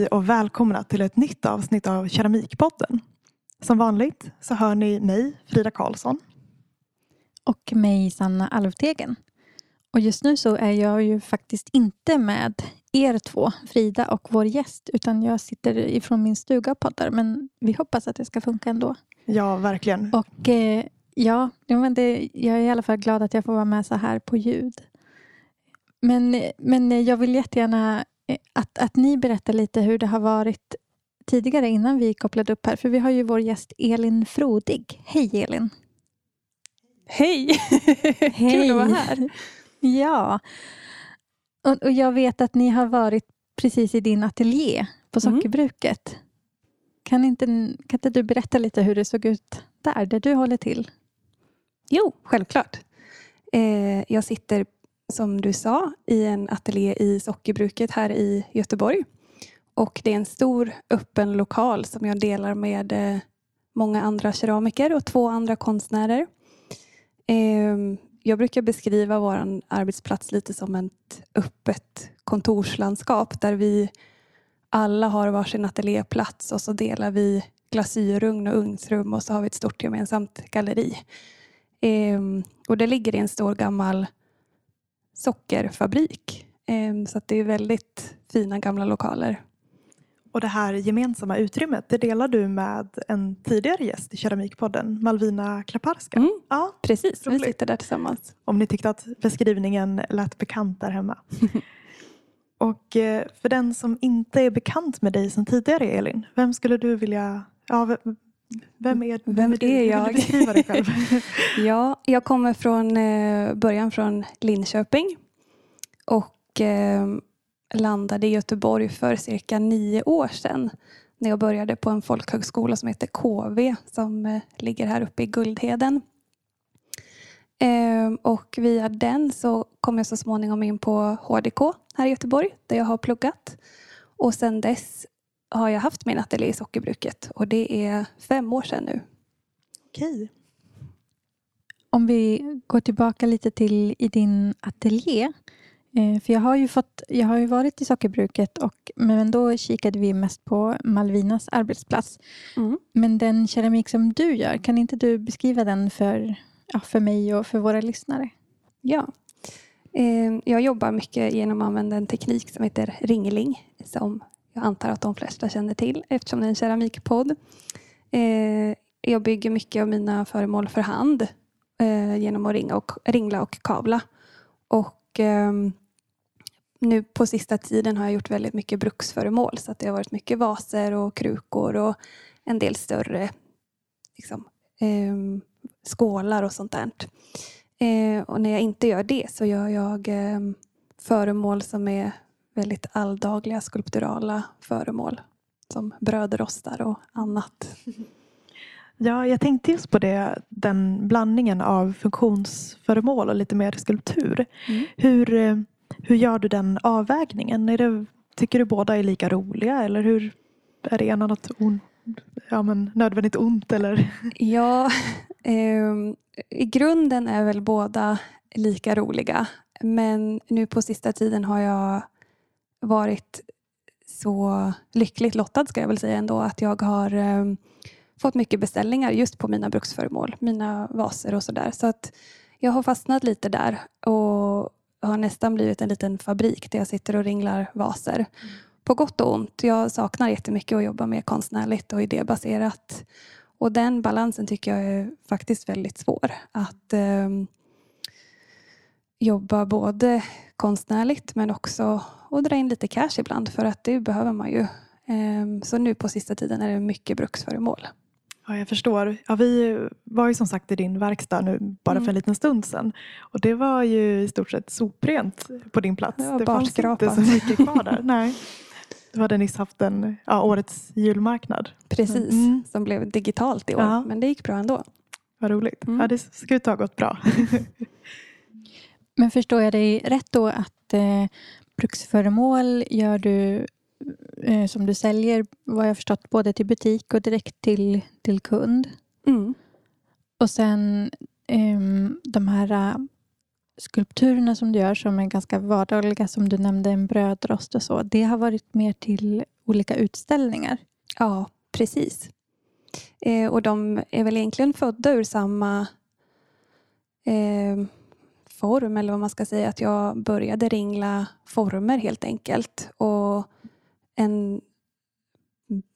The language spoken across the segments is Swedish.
Hej och välkomna till ett nytt avsnitt av Keramikpodden. Som vanligt så hör ni mig, Frida Karlsson. Och mig, Sanna Alvtegen. Och just nu så är jag ju faktiskt inte med er två, Frida och vår gäst, utan jag sitter ifrån min stuga och poddar. Men vi hoppas att det ska funka ändå. Ja, verkligen. Och eh, ja, men det, jag är i alla fall glad att jag får vara med så här på ljud. Men, men jag vill jättegärna att, att ni berättar lite hur det har varit tidigare innan vi kopplade upp här. För vi har ju vår gäst Elin Frodig. Hej Elin! Hej! Hej. Kul att vara här. Ja. Och, och jag vet att ni har varit precis i din ateljé på Mm. sockerbruket. Kan, inte, kan inte du berätta lite hur det såg ut där, där du håller till? Jo, självklart. Eh, jag sitter, som du sa, i en ateljé i sockerbruket här i Göteborg. Och det är en stor öppen lokal som jag delar med eh, många andra keramiker och två andra konstnärer. Ehm, jag brukar beskriva vår arbetsplats lite som ett öppet kontorslandskap där vi alla har varsin ateljéplats och så delar vi glasyrugn och ugnsrum och så har vi ett stort gemensamt galleri. Ehm, och det ligger i en stor gammal sockerfabrik. Ehm, så det är väldigt fina gamla lokaler. Och det här gemensamma utrymmet, det delar du med en tidigare gäst i Keramikpodden, Malvina Klaparska. Mm, Ja, precis, vi Roligt. sitter där tillsammans. om ni tyckte att beskrivningen lät bekant där hemma. och eh, för den som inte är bekant med dig sedan tidigare, Elin, vem skulle du vilja... Ja, vem, vem är, Vem du? är vill jag? Ja, jag kommer från eh, början från Linköping och eh, landade i Göteborg för cirka nio år sedan när jag började på en folkhögskola som heter KV som eh, ligger här uppe i Guldheden. Eh, och via den så kom jag så småningom in på HDK här i Göteborg där jag har pluggat. Och sedan dess har jag haft min ateljé i sockerbruket och det är fem år sedan nu. Okej. Om vi går tillbaka lite till i din ateljé. Eh, för jag har ju, fått, jag har ju varit i sockerbruket och, men då kikade vi mest på Malvinas arbetsplats. Mm. Men den keramik som du gör, kan inte du beskriva den för, ja, för mig och för våra lyssnare? Ja. Eh, Jag jobbar mycket genom att använda en teknik som heter ringling som jag antar att de flesta känner till eftersom det är en keramikpodd. Eh, Jag bygger mycket av mina föremål för hand eh, genom att ringa och, ringla och kavla. Och eh, nu på sista tiden har jag gjort väldigt mycket bruksföremål så att det har varit mycket vaser och krukor och en del större liksom, ehm, skålar och sånt där. Eh, och när jag inte gör det så gör jag eh, föremål som är väldigt alldagliga skulpturala föremål. Som brödrostar och annat. Ja, jag tänkte just på det, den blandningen av funktionsföremål och lite mer skulptur. Mm. Hur, eh, hur gör du den avvägningen? Är det, tycker du båda är lika roliga eller hur är det ena något on, ja, men nödvändigt ont? Eller? Ja, ehm, i grunden är väl båda lika roliga. Men nu på sista tiden har jag varit så lyckligt lottad ska jag väl säga ändå att jag har ehm, fått mycket beställningar just på mina bruksföremål, mina vaser och sådär. Så att jag har fastnat lite där och har nästan blivit en liten fabrik där jag sitter och ringlar vaser. På gott och ont. Jag saknar jättemycket att jobba med konstnärligt och idébaserat. Och den balansen tycker jag är faktiskt väldigt svår. Att ehm, jobba både konstnärligt men också att dra in lite cash ibland för att det behöver man ju. Ehm, så nu på sista tiden är det mycket bruksföremål. Ja, jag förstår. Ja, vi var ju som sagt i din verkstad nu bara för Mm. en liten stund sedan. Och det var ju i stort sett soprent på din plats. Det var fanns inte så mycket kvar där. Nej. Du hade nyss haft en, ja, årets julmarknad. Precis, Mm. som blev digitalt i år. Ja. Men det gick bra ändå. Vad roligt. Mm. Ja, det ut ha gått bra. Men förstår jag dig rätt då att eh, bruksföremål gör du eh, som du säljer, vad jag förstått, både till butik och direkt till, till kund? Mm. Och sen ehm, de här eh, skulpturerna som du gör som är ganska vardagliga, som du nämnde, en brödrost och så, det har varit mer till olika utställningar. Ja, precis. Eh, och de är väl egentligen födda ur samma eh, form, eller vad man ska säga. Att jag började ringla former helt enkelt. Och en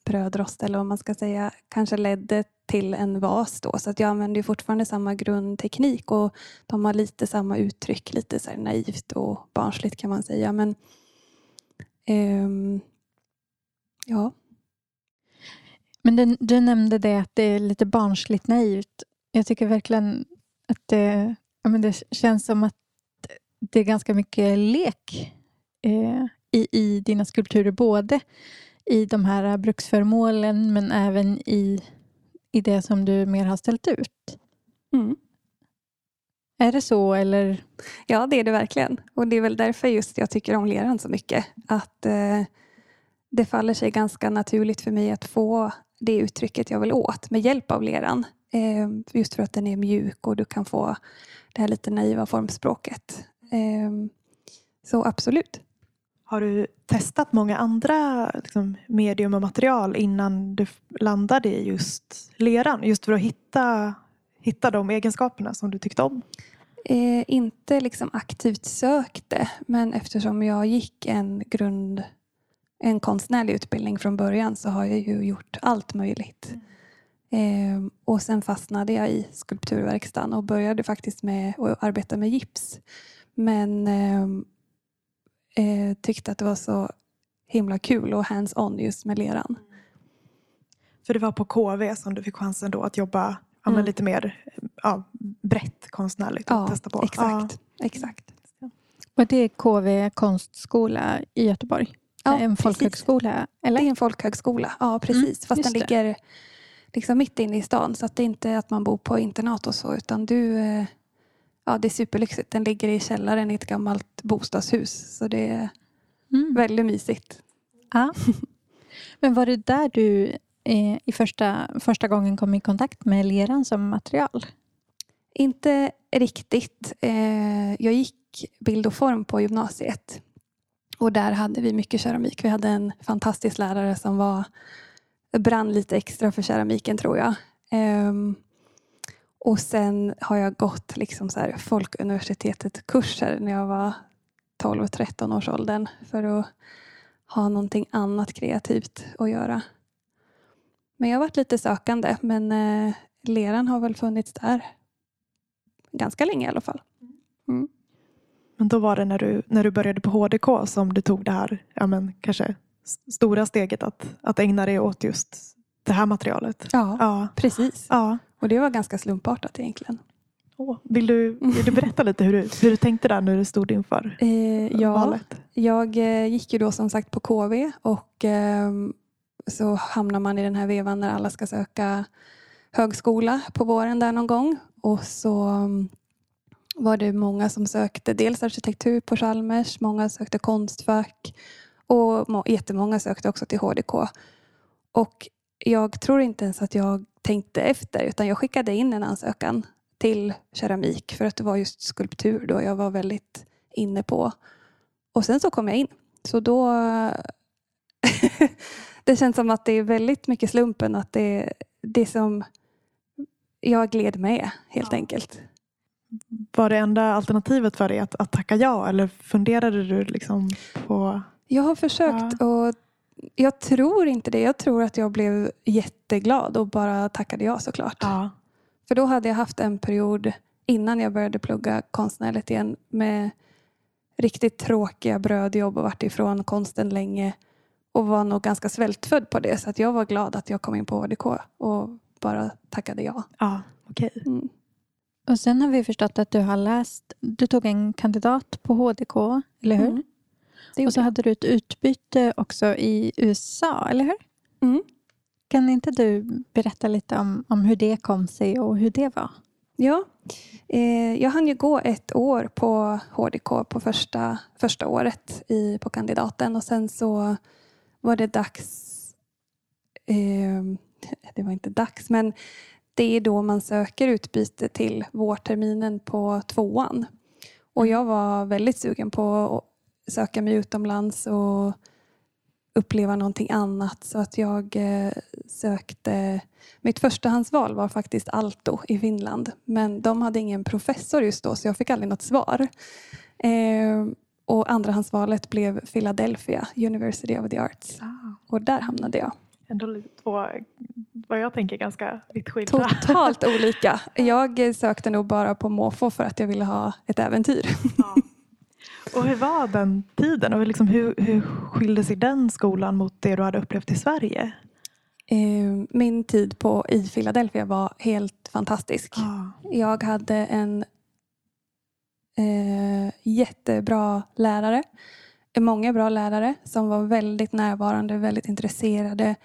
brödrost, eller vad man ska säga, kanske ledde till en vas då. Så att jag använder fortfarande samma grundteknik och de har lite samma uttryck, lite så naivt och barnsligt kan man säga. Men um, ja. Men du, du, nämnde det att det är lite barnsligt naivt. Jag tycker verkligen att det, men det känns som att det är ganska mycket lek eh, i, i dina skulpturer. Både i de här bruksföremålen men även i, i det som du mer har ställt ut. Mm. Är det så eller? Ja, det är det verkligen. Och det är väl därför just jag tycker om leran så mycket. Att eh, det faller sig ganska naturligt för mig att få det uttrycket jag vill åt med hjälp av leran. Eh, just för att den är mjuk och du kan få det här lite naiva formspråket. Eh, så absolut. Har du testat många andra liksom, medium och material innan du landade i just leran? Just för att hitta, hitta de egenskaperna som du tyckte om? Eh, inte liksom aktivt sökte, men eftersom jag gick en grund en konstnärlig utbildning från början så har jag ju gjort allt möjligt. Mm. Eh, och sen fastnade jag i skulpturverkstan och började faktiskt med att arbeta med gips. Men eh, eh, tyckte att det var så himla kul och hands-on just med leran. För det var på KV som du fick chansen då att jobba ja, mm. lite mer ja, brett konstnärligt ja, testa på? Exakt, ja. exakt. Och det är KV konstskola i Göteborg? Ja, en folkhögskola? Eller? Det är en folkhögskola, ja precis. Mm, Fast den ligger liksom mitt inne i stan. Så att det är inte att man bor på internat och så. Utan du, eh, ja, det är superlyxigt. Den ligger i källaren i ett gammalt bostadshus. Så det är mm. väldigt mysigt. Ja. Men var det där du eh, i första, första gången kom i kontakt med leran som material? Inte riktigt. Eh, jag gick bild och form på gymnasiet. Och där hade vi mycket keramik. Vi hade en fantastisk lärare som var brann lite extra för keramiken tror jag. Um, och sen har jag gått liksom så här Folkuniversitetet-kurser när jag var 12-13 års åldern för att ha någonting annat kreativt att göra. Men jag har varit lite sökande men eh, leran har väl funnits där ganska länge i alla fall. Mm. Men då var det när du, när du började på HDK som du tog det här ja, men, kanske stora steget att, att ägna dig åt just det här materialet. Ja, ja. precis. Ja. Och det var ganska slumpartat egentligen. Oh, vill, du, vill du berätta lite hur du, hur du tänkte där när du stod inför eh, ja, valet? Jag eh, gick ju då som sagt på KV och eh, så hamnar man i den här vevan när alla ska söka högskola på våren där någon gång. Och så var det många som sökte dels arkitektur på Chalmers, många sökte konstfack och jättemånga sökte också till HDK. Och jag tror inte ens att jag tänkte efter utan jag skickade in en ansökan till keramik för att det var just skulptur då jag var väldigt inne på. Och sen så kom jag in. Så då... det känns som att det är väldigt mycket slumpen att det, det som jag gled med helt ja. enkelt. Var det enda alternativet för dig att, att tacka ja eller funderade du liksom på jag har försökt ja. och jag tror inte det. Jag tror att jag blev jätteglad och bara tackade ja såklart. Ja. För då hade jag haft en period innan jag började plugga konstnärligt igen med riktigt tråkiga brödjobb och varit ifrån konsten länge och var nog ganska svältfödd på det. Så att jag var glad att jag kom in på HDK och bara tackade ja. Ja, okej. Okay. Mm. Och sen har vi förstått att du har läst, du tog en kandidat på HDK, eller hur? Mm. Och så hade du ett utbyte också i USA, eller hur? Mm. Kan inte du berätta lite om, om hur det kom sig och hur det var? Ja, eh, jag hann ju gå ett år på HDK på första, första året i, på kandidaten och sen så var det dags eh, det var inte dags, men det är då man söker utbyte till vårterminen på tvåan. Och jag var väldigt sugen på söka mig utomlands och uppleva någonting annat. Så att jag eh, sökte... Mitt förstahandsval var faktiskt Aalto i Finland. Men de hade ingen professor just då så jag fick aldrig något svar. Eh, och andrahandsvalet blev Philadelphia University of the Arts. Och där hamnade jag. Ändå två, vad jag tänker, ganska vitt skilda. Totalt olika. Jag sökte nog bara på måfå för att jag ville ha ett äventyr. Ja. Och hur var den tiden? Och liksom hur, hur skilde sig den skolan mot det du hade upplevt i Sverige? Eh, Min tid på, i Philadelphia var helt fantastisk. Ja. Jag hade en eh, jättebra lärare. Många bra lärare som var väldigt närvarande, väldigt intresserade.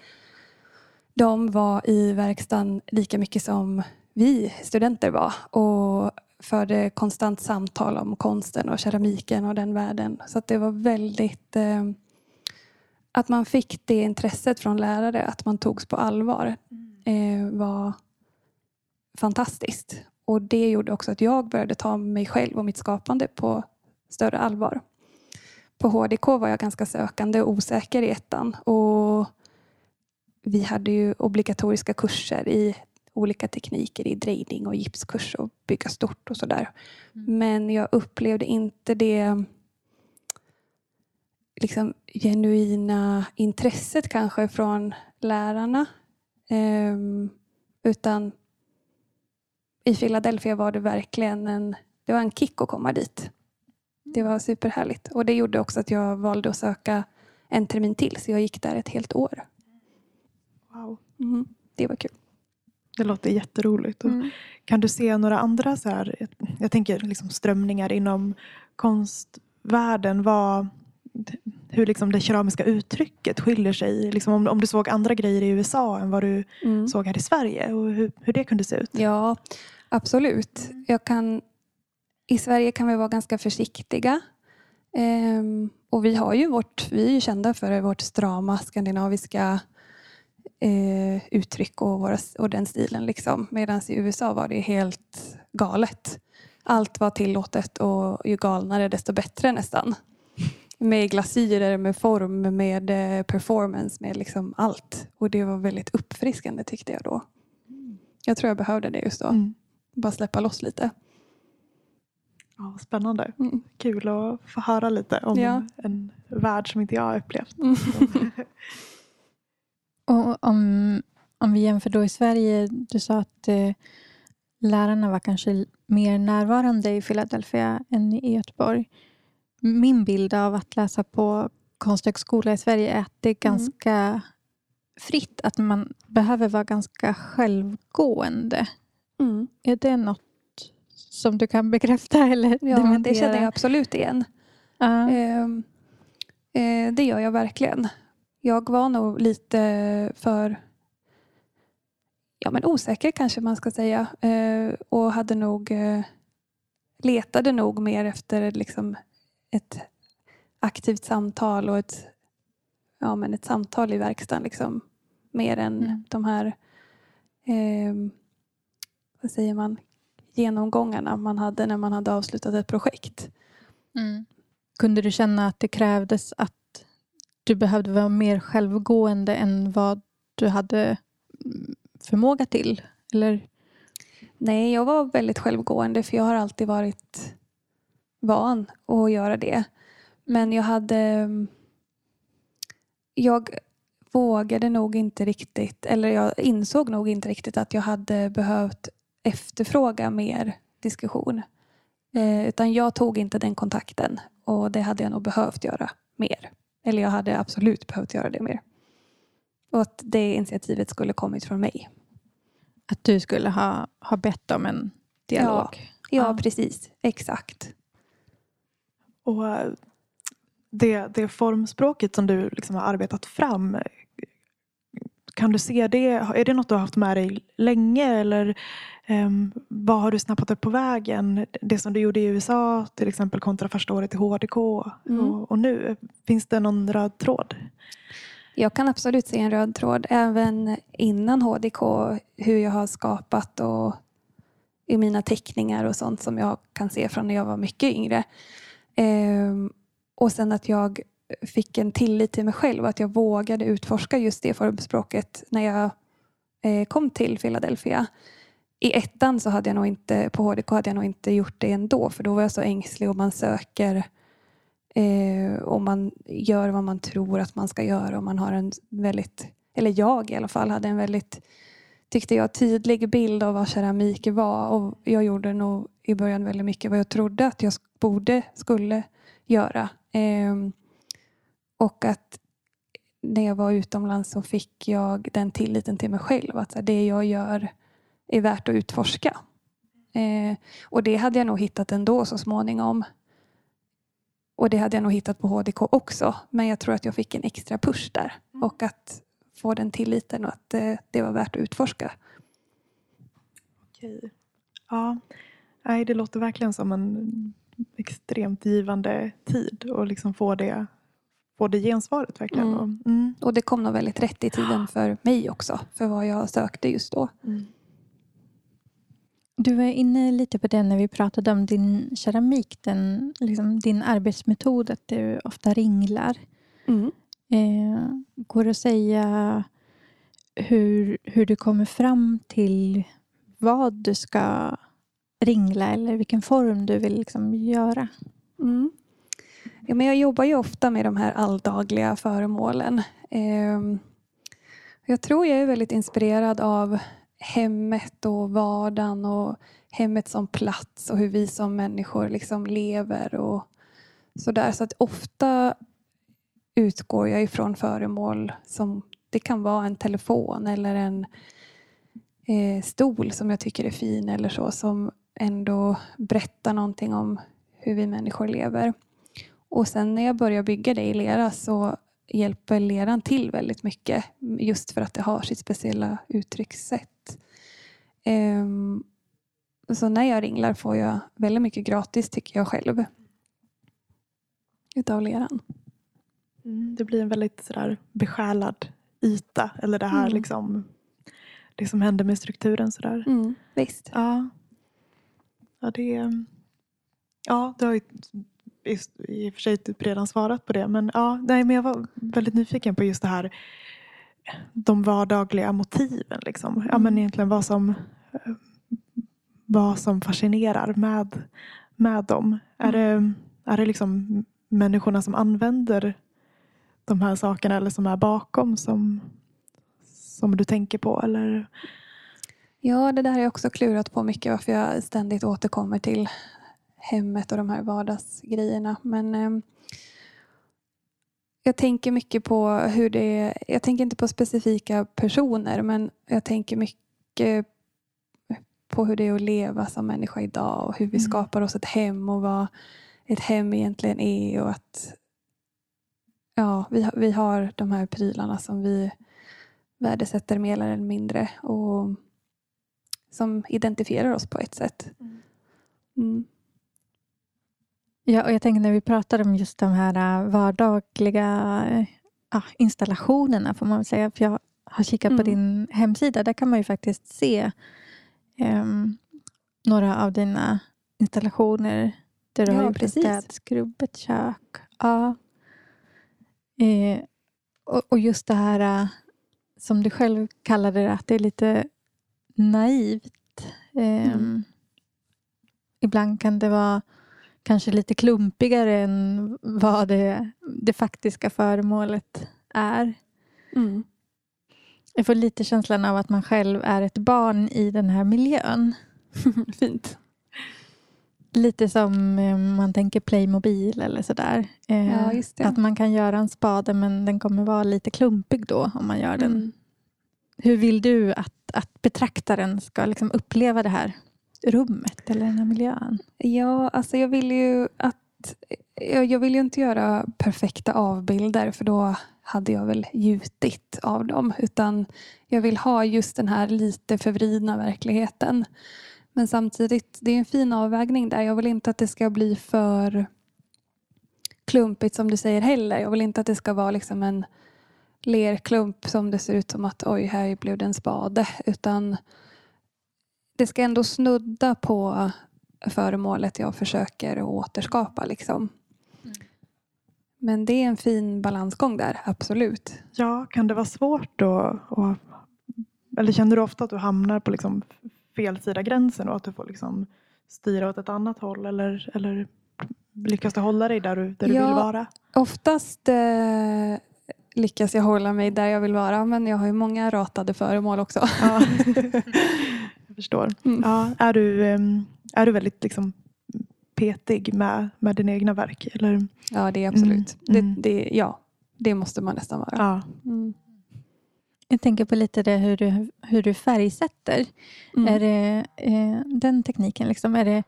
De var i verkstaden lika mycket som vi studenter var och förde konstant samtal om konsten och keramiken och den världen. Så att det var väldigt... Eh, att man fick det intresset från lärare, att man togs på allvar, eh, var fantastiskt. Och det gjorde också att jag började ta mig själv och mitt skapande på större allvar. På HDK var jag ganska sökande och osäker i ettan. Och vi hade ju obligatoriska kurser i olika tekniker i drejding och gipskurs och bygga stort och sådär. Men jag upplevde inte det liksom, genuina intresset kanske från lärarna. Ehm, utan i Philadelphia var det verkligen en, det var en kick att komma dit. Det var superhärligt. Och det gjorde också att jag valde att söka en termin till. Så jag gick där ett helt år. Wow. Mm. Det var kul. Det låter jätteroligt. Mm. Kan du se några andra så här, jag, jag tänker liksom strömningar inom konstvärlden? Vad, hur liksom det keramiska uttrycket skiljer sig? Liksom om, om du såg andra grejer i USA än vad du Mm. såg här i Sverige och hur, hur det kunde se ut? Ja, absolut. Jag kan, I Sverige kan vi vara ganska försiktiga. Ehm, och vi, har ju vårt, vi är ju kända för vårt strama skandinaviska eh, uttryck och, våra, och den stilen. Liksom. Medan i USA var det helt galet. Allt var tillåtet och ju galnare desto bättre nästan. Med glasyrer, med form, med eh, performance, med liksom allt. Och det var väldigt uppfriskande tyckte jag då. Jag tror jag behövde det just då. Mm. Bara släppa loss lite. Ja, spännande. Mm. Kul att få höra lite om Ja. en värld som inte jag har upplevt. Mm. Och om, om vi jämför då i Sverige, du sa att eh, lärarna var kanske mer närvarande i Philadelphia än i Göteborg. Min bild av att läsa på konsthögskola i Sverige är att det är ganska fritt, att man behöver vara ganska självgående. Mm. Är det något som du kan bekräfta eller Ja, det dementera? känner jag absolut igen. Ja. Ehm, eh, det gör jag verkligen. Jag var nog lite för ja, men osäker kanske man ska säga. Eh, och hade nog eh, letade nog mer efter liksom ett aktivt samtal och ett, ja, men ett samtal i verkstaden. Liksom, mer än Mm. de här ehm, vad säger man, genomgångarna man hade när man hade avslutat ett projekt. Mm. Kunde du känna att det krävdes att du behövde vara mer självgående än vad du hade mm, förmåga till? Eller? Nej, jag var väldigt självgående för jag har alltid varit van att göra det. Men jag hade... Mm, jag vågade nog inte riktigt, eller jag insåg nog inte riktigt att jag hade behövt efterfråga mer diskussion. Eh, utan jag tog inte den kontakten och det hade jag nog behövt göra mer. Eller jag hade absolut behövt göra det mer. Och att det initiativet skulle kommit från mig. Att du skulle ha, ha bett om en dialog? Ja, Ja. precis. Exakt. Och eh, det, det formspråket som du liksom har arbetat fram, kan du se det? Är det något du har haft med dig länge eller ehm, vad har du snappat upp på vägen? Det som du gjorde i USA till exempel kontra första året i HDK Mm. och, och nu. Finns det någon röd tråd? Jag kan absolut se en röd tråd även innan HDK hur jag har skapat och i mina teckningar och sånt som jag kan se från när jag var mycket yngre. Ehm, och sen att jag fick en tillit till mig själv och att jag vågade utforska just det formspråket när jag eh, kom till Philadelphia. I ettan så hade jag nog inte, på HDK hade jag nog inte gjort det ändå för då var jag så ängslig och man söker eh, och man gör vad man tror att man ska göra och man har en väldigt, eller jag i alla fall, hade en väldigt tyckte jag tydlig bild av vad keramik var och jag gjorde nog i början väldigt mycket vad jag trodde att jag borde, skulle göra. Eh, och att när jag var utomlands så fick jag den tilliten till mig själv att det jag gör är värt att utforska. Eh, och det hade jag nog hittat ändå så småningom. Och det hade jag nog hittat på HDK också. Men jag tror att jag fick en extra push där. Mm. Och att få den tilliten och att eh, det var värt att utforska. Okej. Ja, Nej, det låter verkligen som en extremt givande tid och liksom få det, få det gensvaret verkligen. Mm. Mm. Och det kom nog väldigt rätt i tiden för mig också, för vad jag sökte just då. Du var inne lite på det när vi pratade om din keramik, den, liksom din arbetsmetod, att du ofta ringlar. Mm. Eh, går det att säga hur, hur du kommer fram till vad du ska ringla eller vilken form du vill liksom göra? Mm. Ja, men jag jobbar ju ofta med de här alldagliga föremålen. Eh, jag tror jag är väldigt inspirerad av hemmet och vardagen och hemmet som plats och hur vi som människor liksom lever och sådär. Så att ofta utgår jag ifrån föremål som det kan vara en telefon eller en eh, stol som jag tycker är fin eller så som ändå berättar någonting om hur vi människor lever. Och sen när jag börjar bygga det i lera så hjälper leran till väldigt mycket just för att det har sitt speciella uttryckssätt. Um, så när jag ringlar får jag väldigt mycket gratis tycker jag själv. Utav leran. Mm, det blir en väldigt sådär besjälad yta. Eller det här mm. liksom det som händer med strukturen. Sådär. Mm, visst. Ja. Ja, det, ja, det har ju i och för sig typ redan svarat på det. Men, ja, nej, men jag var väldigt nyfiken på just det här de vardagliga motiven. Liksom. Ja, men mm. egentligen vad som, vad som fascinerar med, med dem. Är det, är det liksom människorna som använder de här sakerna eller som är bakom som, som du tänker på? Eller? Ja, det där har jag också klurat på mycket varför jag ständigt återkommer till hemmet och de här vardagsgrejerna. Men eh, jag tänker mycket på hur det Jag tänker inte på specifika personer men jag tänker mycket på hur det är att leva som människa idag och hur vi mm. skapar oss ett hem och vad ett hem egentligen är och att ja, vi, vi har de här prylarna som vi värdesätter mer eller mindre och som identifierar oss på ett sätt. Mm. Ja, och jag tänker när vi pratar om just de här äh, vardagliga ja, installationerna får man väl säga. För jag har kikat mm. på din hemsida. Där kan man ju faktiskt se um, några av dina installationer där du ja, har gjort precis. städskrubb, ett kök. Ja. Eh, och, och, just det här äh, som du själv kallade det, att det är lite naivt. Eh, mm. Ibland kan det vara kanske lite klumpigare än vad det, det faktiska föremålet är. Mm. Jag får lite känslan av att man själv är ett barn i den här miljön. Fint. Lite som eh, man tänker Playmobil eller sådär. Eh, ja, att man kan göra en spade men den kommer vara lite klumpig då om man gör den. Mm. Hur vill du att, att betraktaren ska liksom uppleva det här rummet eller den här miljön? Ja, alltså jag vill ju att jag vill ju inte göra perfekta avbilder för då hade jag väl gjutit av dem. Utan jag vill ha just den här lite förvridna verkligheten. Men samtidigt, det är en fin avvägning där. Jag vill inte att det ska bli för klumpigt som du säger heller. Jag vill inte att det ska vara liksom en lerklump som det ser ut som att oj, här blev det en spade. Utan det ska ändå snudda på föremålet jag försöker återskapa. Liksom. Men det är en fin balansgång där, absolut. Ja, kan det vara svårt då? att- eller känner du ofta att du hamnar på liksom fel sida gränsen och att du får liksom styra åt ett annat håll? Eller, eller lyckas du hålla dig där du, där du Ja. vill vara? Oftast eh, lyckas jag hålla mig där jag vill vara men jag har ju många ratade föremål också. Ja. förstår. Mm. Ja, är, du, ehm, är du väldigt liksom petig med, med dina egna verk? Eller? Ja, det är absolut. Mm, mm. Det, det, ja, det måste man nästan vara. Ja. Mm. Jag tänker på lite det hur du, hur du färgsätter. Mm. Är det, eh, den tekniken, liksom, är det,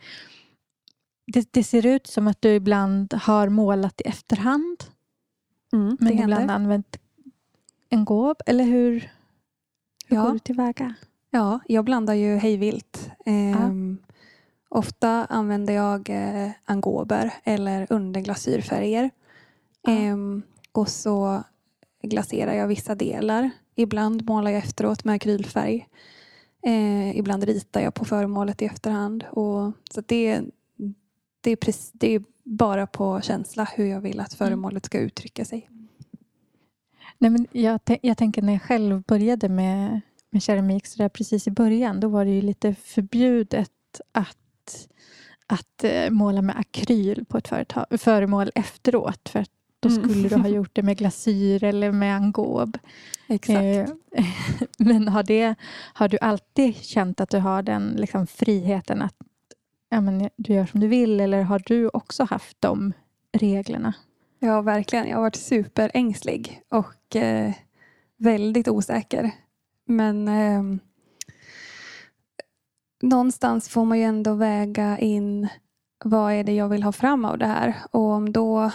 det, det ser ut som att du ibland har målat i efterhand Mm, men det ibland händer. använt en gåb. Eller hur, hur Ja. går du tillväga? Ja, jag blandar ju hejvilt. Ehm, Ofta använder jag eh, angober eller underglasyrfärger. Ja. Ehm, och så glaserar jag vissa delar. Ibland målar jag efteråt med akrylfärg. Eh, ibland ritar jag på föremålet i efterhand. Och, så det, det, är precis, det är bara på känsla hur jag vill att föremålet ska uttrycka sig. Nej, men jag, jag tänker när jag själv började med, med keramik så där precis i början då var det ju lite förbjudet att, att eh, måla med akryl på ett företag, föremål efteråt. För att då Mm. skulle du ha gjort det med glasyr eller med angob. Exakt. Eh, men har, det, har du alltid känt att du har den liksom, friheten att ja, men, du gör som du vill eller har du också haft de reglerna? Ja, verkligen. Jag har varit superängslig och eh, väldigt osäker. Men ehm, någonstans får man ju ändå väga in vad är det jag vill ha fram av det här. Och om då,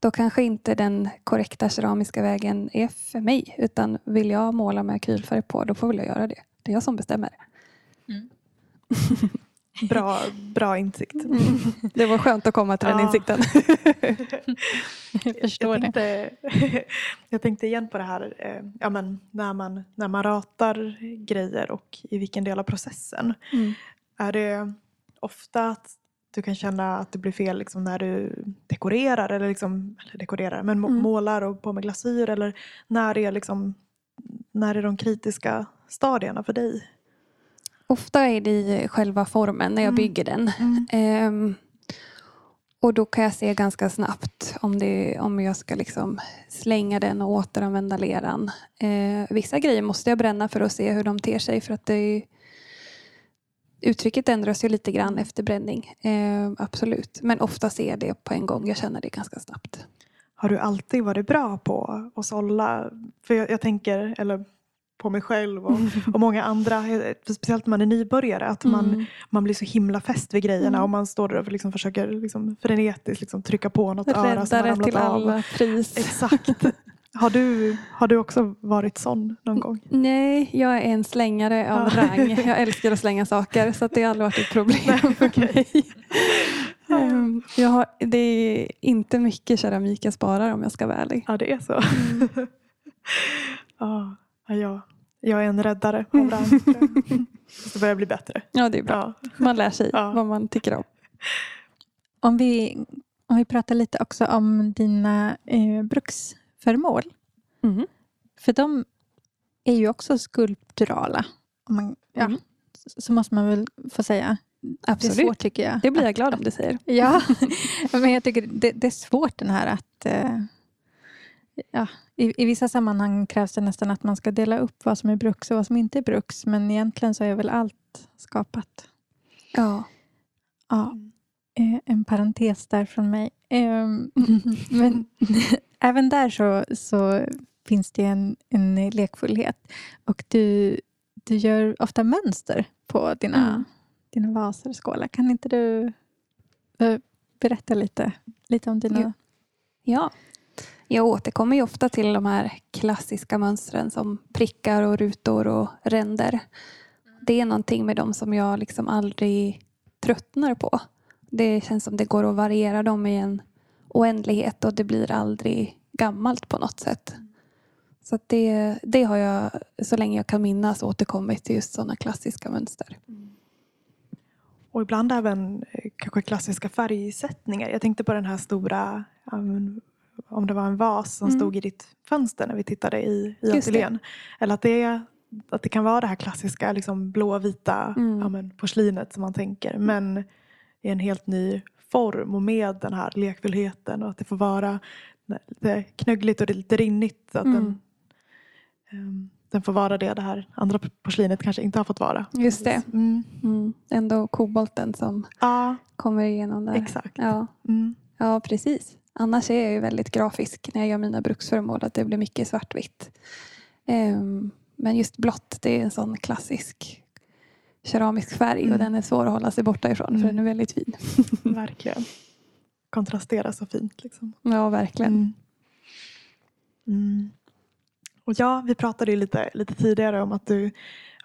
då kanske inte den korrekta keramiska vägen är för mig. Utan vill jag måla med akrylfärg på, då får väl jag göra det. Det är jag som bestämmer. Bra, bra insikt. Det var skönt att komma till den insikten. Jag förstår jag det. tänkte, jag tänkte igen på det här eh, ja, men när, man, när man ratar grejer och i vilken del av processen. Mm. Är det ofta att du kan känna att det blir fel liksom när du dekorerar eller, liksom, eller dekorerar, men Mm. målar och på med glasyr eller när är, liksom, när är de kritiska stadierna för dig? Ofta är det i själva formen när jag Mm. bygger den. Ehm, och då kan jag se ganska snabbt om, det, om jag ska liksom slänga den och återanvända leran. Eh, vissa grejer måste jag bränna för att se hur de ter sig. För att det uttrycket ändras ju lite grann efter bränning. Eh, absolut. Men ofta ser jag det på en gång. Jag känner det ganska snabbt. Har du alltid varit bra på att sålla? För jag, jag tänker, eller på mig själv och, och många andra, eh, speciellt när man är nybörjare, att man, Mm. man blir så himla fäst vid grejerna Mm. och man står där och liksom försöker liksom frenetiskt liksom trycka på något öra som har Räddare ramlat till av. alla pris. Exakt. Har du, har du också varit sån någon gång? Nej, jag är en slängare av Ja. rang. Jag älskar att slänga saker så det har aldrig varit ett problem Nej, för mig. Ehm, jag har, det är inte mycket keramik jag sparar om jag ska vara ärlig. Ja, det är så. Mm. ja, ja, jag, är en räddare av jag. Fast Det börjar bli bättre. Ja, det är bra. Ja. Man lär sig Ja. vad man tycker om. Om vi, om vi pratar lite också om dina eh, bruksföremål. Mm. För de är ju också skulpturala. Man, ja, Mm. så, måste man väl få säga. Det Absolut. är svårt tycker jag. Det blir jag glad om du säger. Ja, men jag tycker det, det är svårt den här att eh, ja, i, I vissa sammanhang krävs det nästan att man ska dela upp vad som är bruks och vad som inte är bruks. Men egentligen så är väl allt skapat. Ja. Ja, eh, en parentes där från mig. Ehm, men även där så, så finns det en, en lekfullhet. Och du, du gör ofta mönster på dina, Mm. dina vaser och skålar. Kan inte du eh, berätta lite, lite om dina... Jo. Ja. Jag återkommer ju ofta till de här klassiska mönstren som prickar och rutor och ränder. Det är någonting med dem som jag liksom aldrig tröttnar på. Det känns som det går att variera dem i en oändlighet och det blir aldrig gammalt på något sätt. Så att det, det har jag så länge jag kan minnas återkommit till just sådana klassiska mönster. Och ibland även eh, kanske klassiska färgsättningar. Jag tänkte på den här stora, om det var en vas som Mm. stod i ditt fönster när vi tittade i, i ateljén. Eller att det, att det kan vara det här klassiska liksom, blåvita Mm. ja, men, porslinet som man tänker. Men i en helt ny form och med den här lekfullheten och att det får vara lite knöggligt och lite rinnigt. Att Mm. den, ehm, den får vara det det här andra porslinet kanske inte har fått vara. Just det. Mm. Mm. Ändå kobolten som Ja, kommer igenom där. exakt. Ja. Mm. ja, precis. Annars är jag ju väldigt grafisk när jag gör mina bruksföremål. Att det blir mycket svartvitt. Ehm, men just blått, det är en sån klassisk keramisk färg Mm. och den är svår att hålla sig borta ifrån Mm. för den är väldigt fin. Verkligen. Kontrasterar så fint. Liksom. Ja, verkligen. Mm. Mm. Och ja, vi pratade ju lite, lite tidigare om att du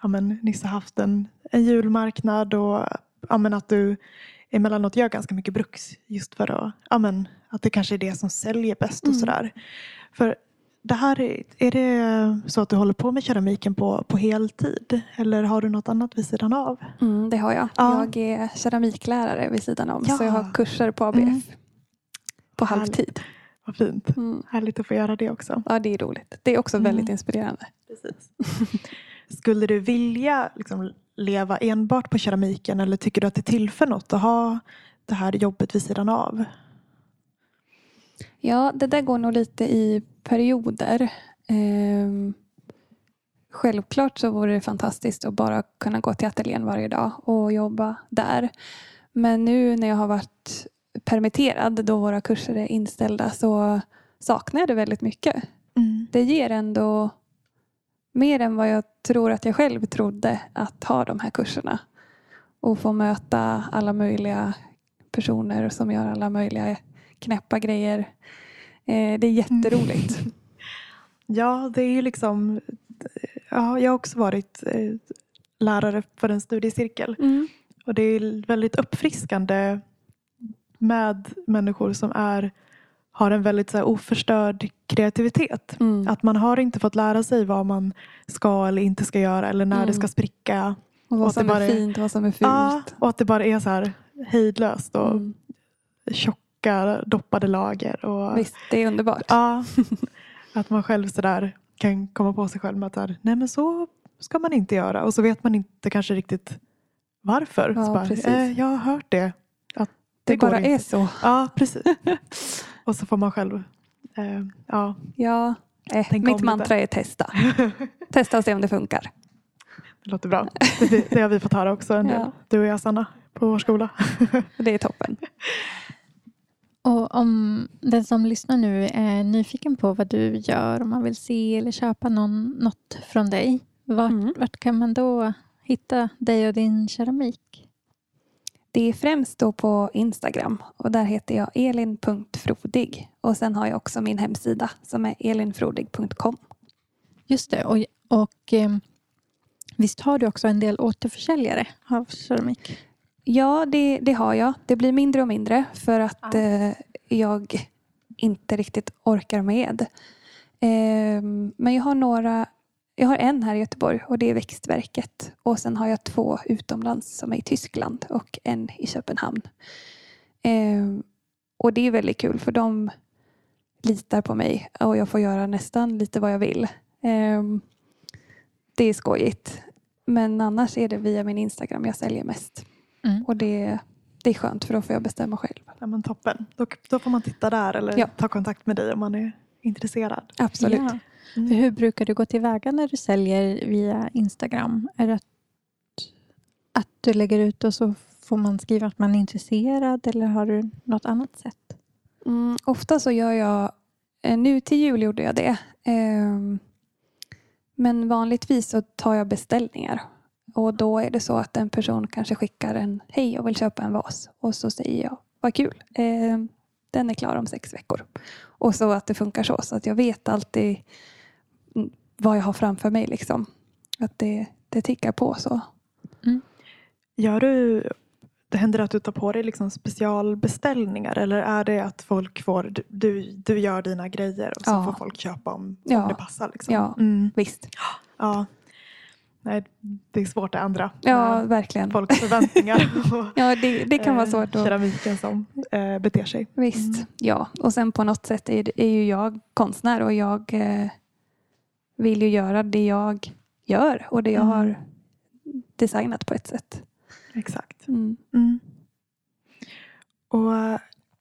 ja, men, nyss har haft en, en julmarknad och ja, men, att du emellanåt gör ganska mycket bruks just för att, ja, men, att det kanske är det som säljer bäst och Mm. sådär. För det här, är- det så att du håller på med keramiken på, på heltid? Eller har du något annat vid sidan av? Mm, det har jag. Ja. Jag är keramiklärare vid sidan om. Ja. Så jag har kurser på ABF. Mm. På Härligt. halvtid. Vad fint. Mm. Härligt att få göra det också. Ja, det är roligt. Det är också Mm. väldigt inspirerande. Precis. Skulle du vilja liksom, leva enbart på keramiken eller tycker du att det tillför något att ha det här jobbet vid sidan av? Ja, det där går nog lite i perioder. Ehm, självklart så vore det fantastiskt att bara kunna gå till ateljén varje dag och jobba där. Men nu när jag har varit permitterad då våra kurser är inställda så saknar jag det väldigt mycket. Det ger ändå mer än vad jag tror att jag själv trodde att ha de här kurserna. Och få möta alla möjliga personer som gör alla möjliga knäppa grejer. Eh, det är jätteroligt. Ja, det är ju liksom... Ja, jag har också varit eh, lärare för en studiecirkel. Mm. Och det är väldigt uppfriskande med människor som är, har en väldigt så här, oförstörd kreativitet. Mm. Att man har inte fått lära sig vad man ska eller inte ska göra eller när Mm. det ska spricka. Och och vad det som bara är är- fint och vad som är fult. Ja, och att det bara är så här hejdlöst och Mm. Tjocka doppade lager. Och, Visst, det är underbart. ja, att man själv så där kan komma på sig själv med att så här, nej men så ska man inte göra. Och så vet man inte kanske riktigt varför. Ja, bara, eh, jag har hört det. Att det går bara inte. är så. Ja, precis. och så får man själv eh, ja, Ja. Eh, mitt lite. mantra är testa. testa och se om det funkar. det låter bra. Det, det har vi fått höra också en del. Ja. Du och jag Sanna på vår skola. Det är toppen. Och om den som lyssnar nu är nyfiken på vad du gör, om man vill se eller köpa någon, något från dig, vart, Mm. vart kan man då hitta dig och din keramik? Det är främst då på Instagram och där heter jag elin.frodig. Och sen har jag också min hemsida som är elinfrodig.com. Just det, och, och eh, visst har du också en del återförsäljare av keramik? Ja, det, det har jag. Det blir mindre och mindre för att Ja. eh, jag inte riktigt orkar med. Ehm, men jag har några. Jag har en här i Göteborg och det är Växtverket. Och sen har jag två utomlands som är i Tyskland och en i Köpenhamn. Ehm, och det är väldigt kul för de litar på mig och jag får göra nästan lite vad jag vill. Ehm, det är skojigt. Men annars är det via min Instagram jag säljer mest. Mm. Och det, det är skönt för då får jag bestämma själv. Ja, men toppen. Då, då får man titta där eller Ja. ta kontakt med dig om man är intresserad. Absolut. Ja. Mm. Hur brukar du gå tillväga när du säljer via Instagram? Är det att, att du lägger ut och så får man skriva att man är intresserad eller har du något annat sätt? Mm, ofta så gör jag, eh, nu till jul gjorde jag det. Ehm, men vanligtvis så tar jag beställningar. Och då är det så att en person kanske skickar en hej jag vill köpa en vas. Och så säger jag vad kul. Ehm, den är klar om sex veckor. Och så att det funkar så. Så att jag vet alltid mm, vad jag har framför mig. Liksom. Att det, det tickar på så. Gör du det händer att du tar på dig liksom specialbeställningar eller är det att folk får, du- du, gör dina grejer och så Ja. får folk köpa om, Ja. om det passar? Liksom. Ja. Mm. Visst. ja. Nej, det är svårt att ändra Ja, med verkligen. folks förväntningar och Ja, det, det kan vara eh, svårt att... keramiken som eh, beter sig. Visst, Mm. ja. Och sen på något sätt är, det- är ju jag konstnär och jag eh, vill ju göra det jag gör och det jag Mm. har designat på ett sätt. Exakt. Mm. Mm. Och eh,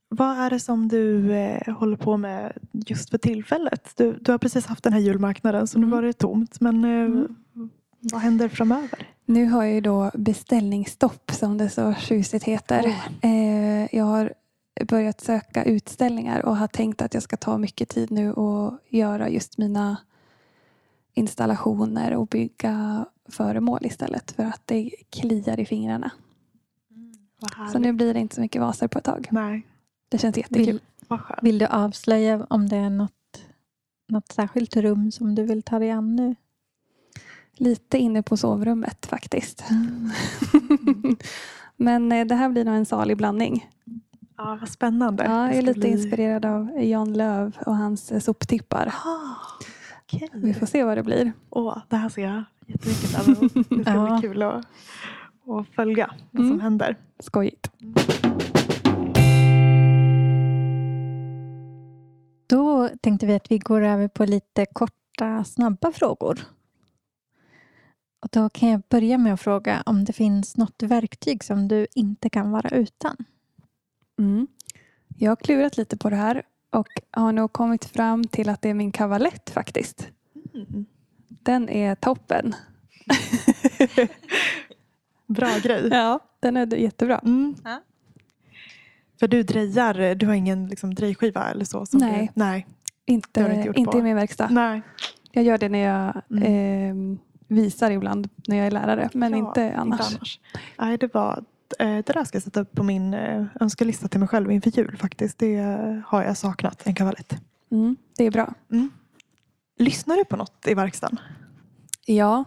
vad är det som du eh, håller på med just för tillfället? Du, du har precis haft den här julmarknaden så nu Mm. var det tomt. Men eh, Mm. Vad händer framöver? Nu har jag ju då beställningsstopp som det så tjusigt heter. Eh, jag har börjat söka utställningar och har tänkt att jag ska ta mycket tid nu och göra just mina installationer och bygga föremål istället för att det kliar i fingrarna. Vad Så nu blir det inte så mycket vaser på ett tag. Nej, Det känns jättekul. Vill, vill du avslöja om det är något, något särskilt rum som du vill ta dig an nu? Lite inne på sovrummet faktiskt. Men eh, det här blir nog en salig blandning. Ja, vad spännande. Ja, jag är lite bli- inspirerad av Jan Löv och hans eh, soptippar. Ah, okej. Vi får se vad det blir. Åh, det här ser jag jättemycket fram emot. Det ska Ja. bli kul att, att följa vad som Mm. händer. Skojigt. Då tänkte vi att vi går över på lite korta, snabba frågor. Och då kan jag börja med att fråga om det finns något verktyg som du inte kan vara utan. Mm. Jag har klurat lite på det här och har nog kommit fram till att det är min kavalett faktiskt. Mm. Den är toppen. Bra grej. Ja, den är jättebra. Mm. Ja. För du drejar, du har ingen liksom, drejskiva eller så? Som Nej. Du, nej. Inte, inte inte, i min verkstad. nej. Jag gör det när jag Mm. eh, visar ibland när jag är lärare, men Ja, inte annars. annars. Nej, det, var, eh, det där ska jag sätta upp på min eh, önskelista till mig själv inför jul faktiskt. Det eh, har jag saknat, en kavalett. Mm, det är bra. Lyssnar du på något i verkstaden? Ja.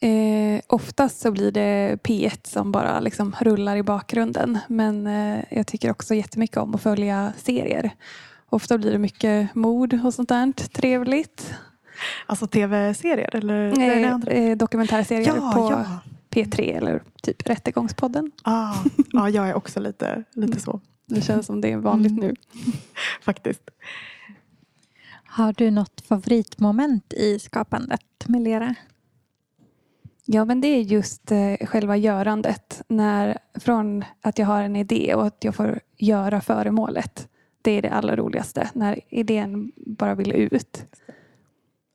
Eh, oftast så blir det P1 som bara liksom rullar i bakgrunden. Men eh, jag tycker också jättemycket om att följa serier. Ofta blir det mycket mord och sånt där. Trevligt. Alltså tv-serier? Eller är det Eh, andra? eh, dokumentärserier Ja, på ja. P3 eller typ Rättegångspodden. Ah, ja, jag är också lite, lite så Det känns som det är vanligt Mm. nu. faktiskt. Har du något favoritmoment i skapandet med lera? Ja, men det är just eh, själva görandet. När, från att jag har en idé och att jag får göra föremålet. Det är det allra roligaste. När idén bara vill ut.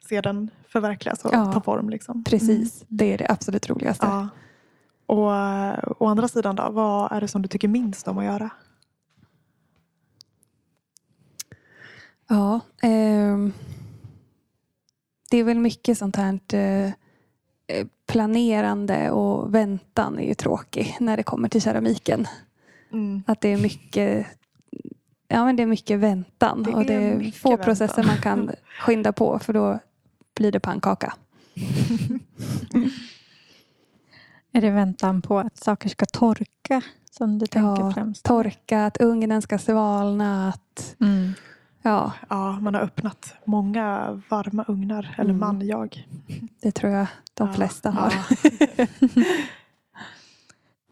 Se den förverkligas och Ja. ta form. Liksom. Precis, det är det absolut roligaste. Ja. Och eh, å andra sidan då, vad är det som du tycker minst om att göra? Ja, ehm, det är väl mycket sånt här eh, eh, planerande och väntan är ju tråkig när det kommer till keramiken. Mm. Att det är mycket Ja, men det är mycket väntan Det och det är få väntan. processer man kan skynda på för då blir det pannkaka. Är det väntan på att saker ska torka som du tänker Ja, främst? Torka, att ugnen ska svalna, att Mm. ja, Ja, man har öppnat många varma ugnar. Eller Mm. man, jag. det tror jag de Ja, flesta har. ja.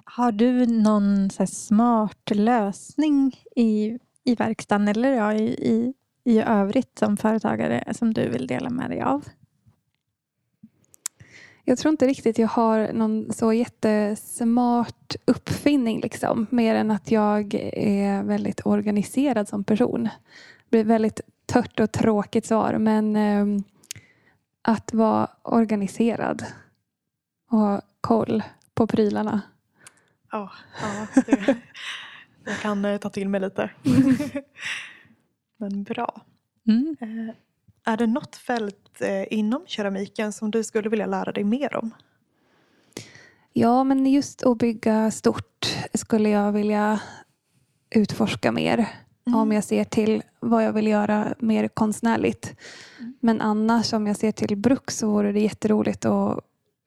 Har du någon så här smart lösning i, i verkstaden eller ja, i, i, i övrigt som företagare som du vill dela med dig av? Jag tror inte riktigt jag har någon så jättesmart uppfinning. Liksom. Mer än att jag är väldigt organiserad som person. Det blir väldigt tört och tråkigt svar. Men ehm, att vara organiserad och ha koll på prylarna. Ja, ja, det, jag kan eh, ta till mig lite. Men bra. Mm. Är det något fält eh, inom keramiken som du skulle vilja lära dig mer om? Ja, men just att bygga stort skulle jag vilja utforska mer. Om jag ser till vad jag vill göra mer konstnärligt. Men annars om jag ser till bruk så vore det jätteroligt att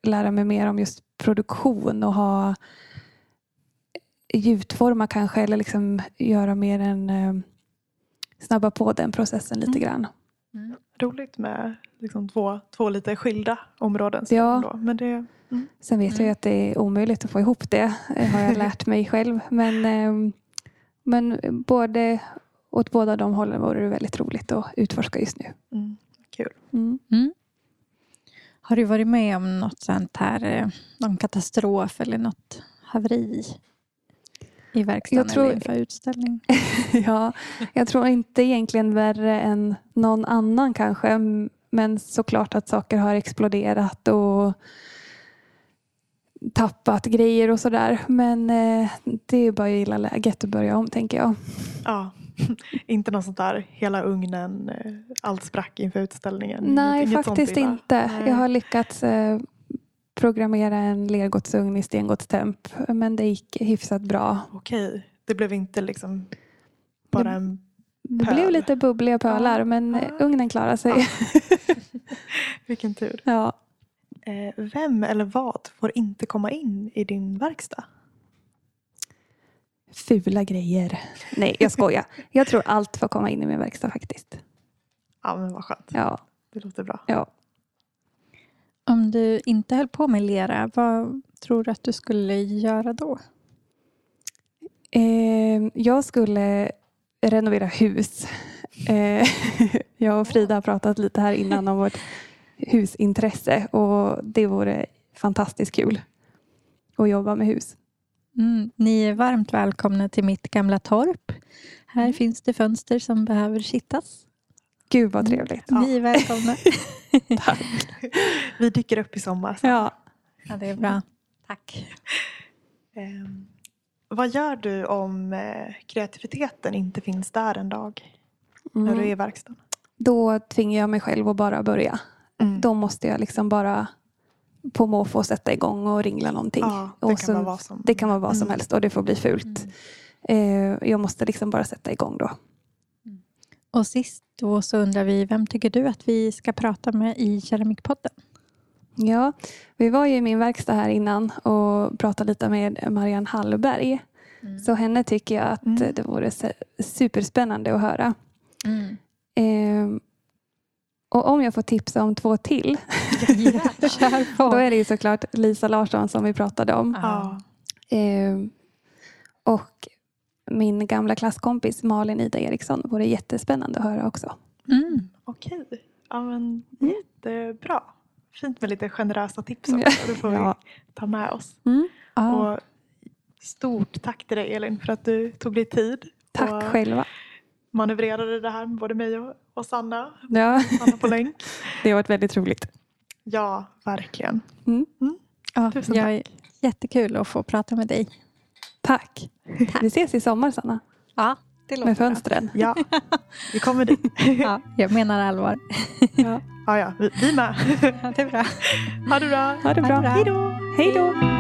lära mig mer om just produktion och ha gjutforma kanske eller liksom göra mer än eh, snabba på den processen lite Mm. grann. Roligt med liksom två, två lite skilda områden. Ja. Men det, Sen vet jag ju Mm. att det är omöjligt att få ihop det, eh, har jag lärt mig själv. Men, eh, men både åt båda de hållen vore det väldigt roligt att utforska just nu. mm, kul. Mm. Mm. Har du varit med om något sånt här, eh, någon katastrof eller något haveri i verkstaden Jag tror- eller inför utställning? Ja, jag tror inte egentligen värre än någon annan kanske. Men såklart att saker har exploderat och tappat grejer och sådär. Men eh, det är bara att gilla läget och börja om tänker jag. Ja. inte något sånt där hela ugnen, eh, allt sprack inför utställningen. Nej, Inget- inget faktiskt inte. Nej. Jag har lyckats eh, programmera en lergodsugn i stengodstemp. Men det gick hyfsat bra. Okej, det blev inte liksom bara en... Det Pöl. blev lite bubbliga pölar Ja. men Ja. ugnen klarade sig. Ja. Vilken tur. Ja. Eh, vem eller vad får inte komma in i din verkstad? Fula grejer. Nej, jag skojar. Jag tror allt får komma in i min verkstad faktiskt. Ja, men vad skönt. Ja, Det låter bra. ja. Om du inte höll på med lera, vad tror du att du skulle göra då? Eh, jag skulle renovera hus. Eh, jag och Frida har pratat lite här innan om vårt husintresse och det vore fantastiskt kul att jobba med hus. Mm, ni är varmt välkomna till mitt gamla torp. Här Mm. finns det fönster som behöver kittas. Gud vad trevligt. Ja. Ni är välkomna. Vi dyker upp i sommar. så. Ja. ja, det är bra. Tack. Ehm, vad gör du om eh, kreativiteten inte finns där en dag när du är Mm. i verkstaden? Då tvingar jag mig själv att bara börja. Mm. Då måste jag liksom bara på måfå sätta igång och ringla någonting. Ja, det och kan så- vara vad som... Det kan vara vad som Mm. helst och det får bli fult. Eh, jag måste liksom bara sätta igång då. Och sist då så undrar vi, vem tycker du att vi ska prata med i Keramikpodden? Ja, vi var ju i min verkstad här innan och pratade lite med Marianne Hallberg. Så henne tycker jag att Mm. det vore superspännande att höra. Mm. Eh, och om jag får tipsa om två till, då är det ju såklart Lisa Larsson som vi pratade om. Ja. Eh, och min gamla klasskompis Malin Ida Eriksson vore jättespännande att höra också. Mm. Okej. Ja, men Mm. jättebra. Fint med lite generösa tips också. Ja. Det får Ja. vi ta med oss. Ja. Och stort tack till dig Elin för att du tog dig tid Tack och själva. manövrerade det här med både mig och, och Sanna. Ja, Sanna på länk. det har varit väldigt roligt. Ja, verkligen. Ja, Tusen jag är jättekul att få prata med dig. Tack. Vi ses i sommar Sanna, Ja, det med fönstren. Ja, vi kommer dit. Ja, jag menar allvar. Ja. Ja, ja, vi, vi med. Ja, det är bra. Ha det bra. Ha det bra. bra. Hej då. Hej då.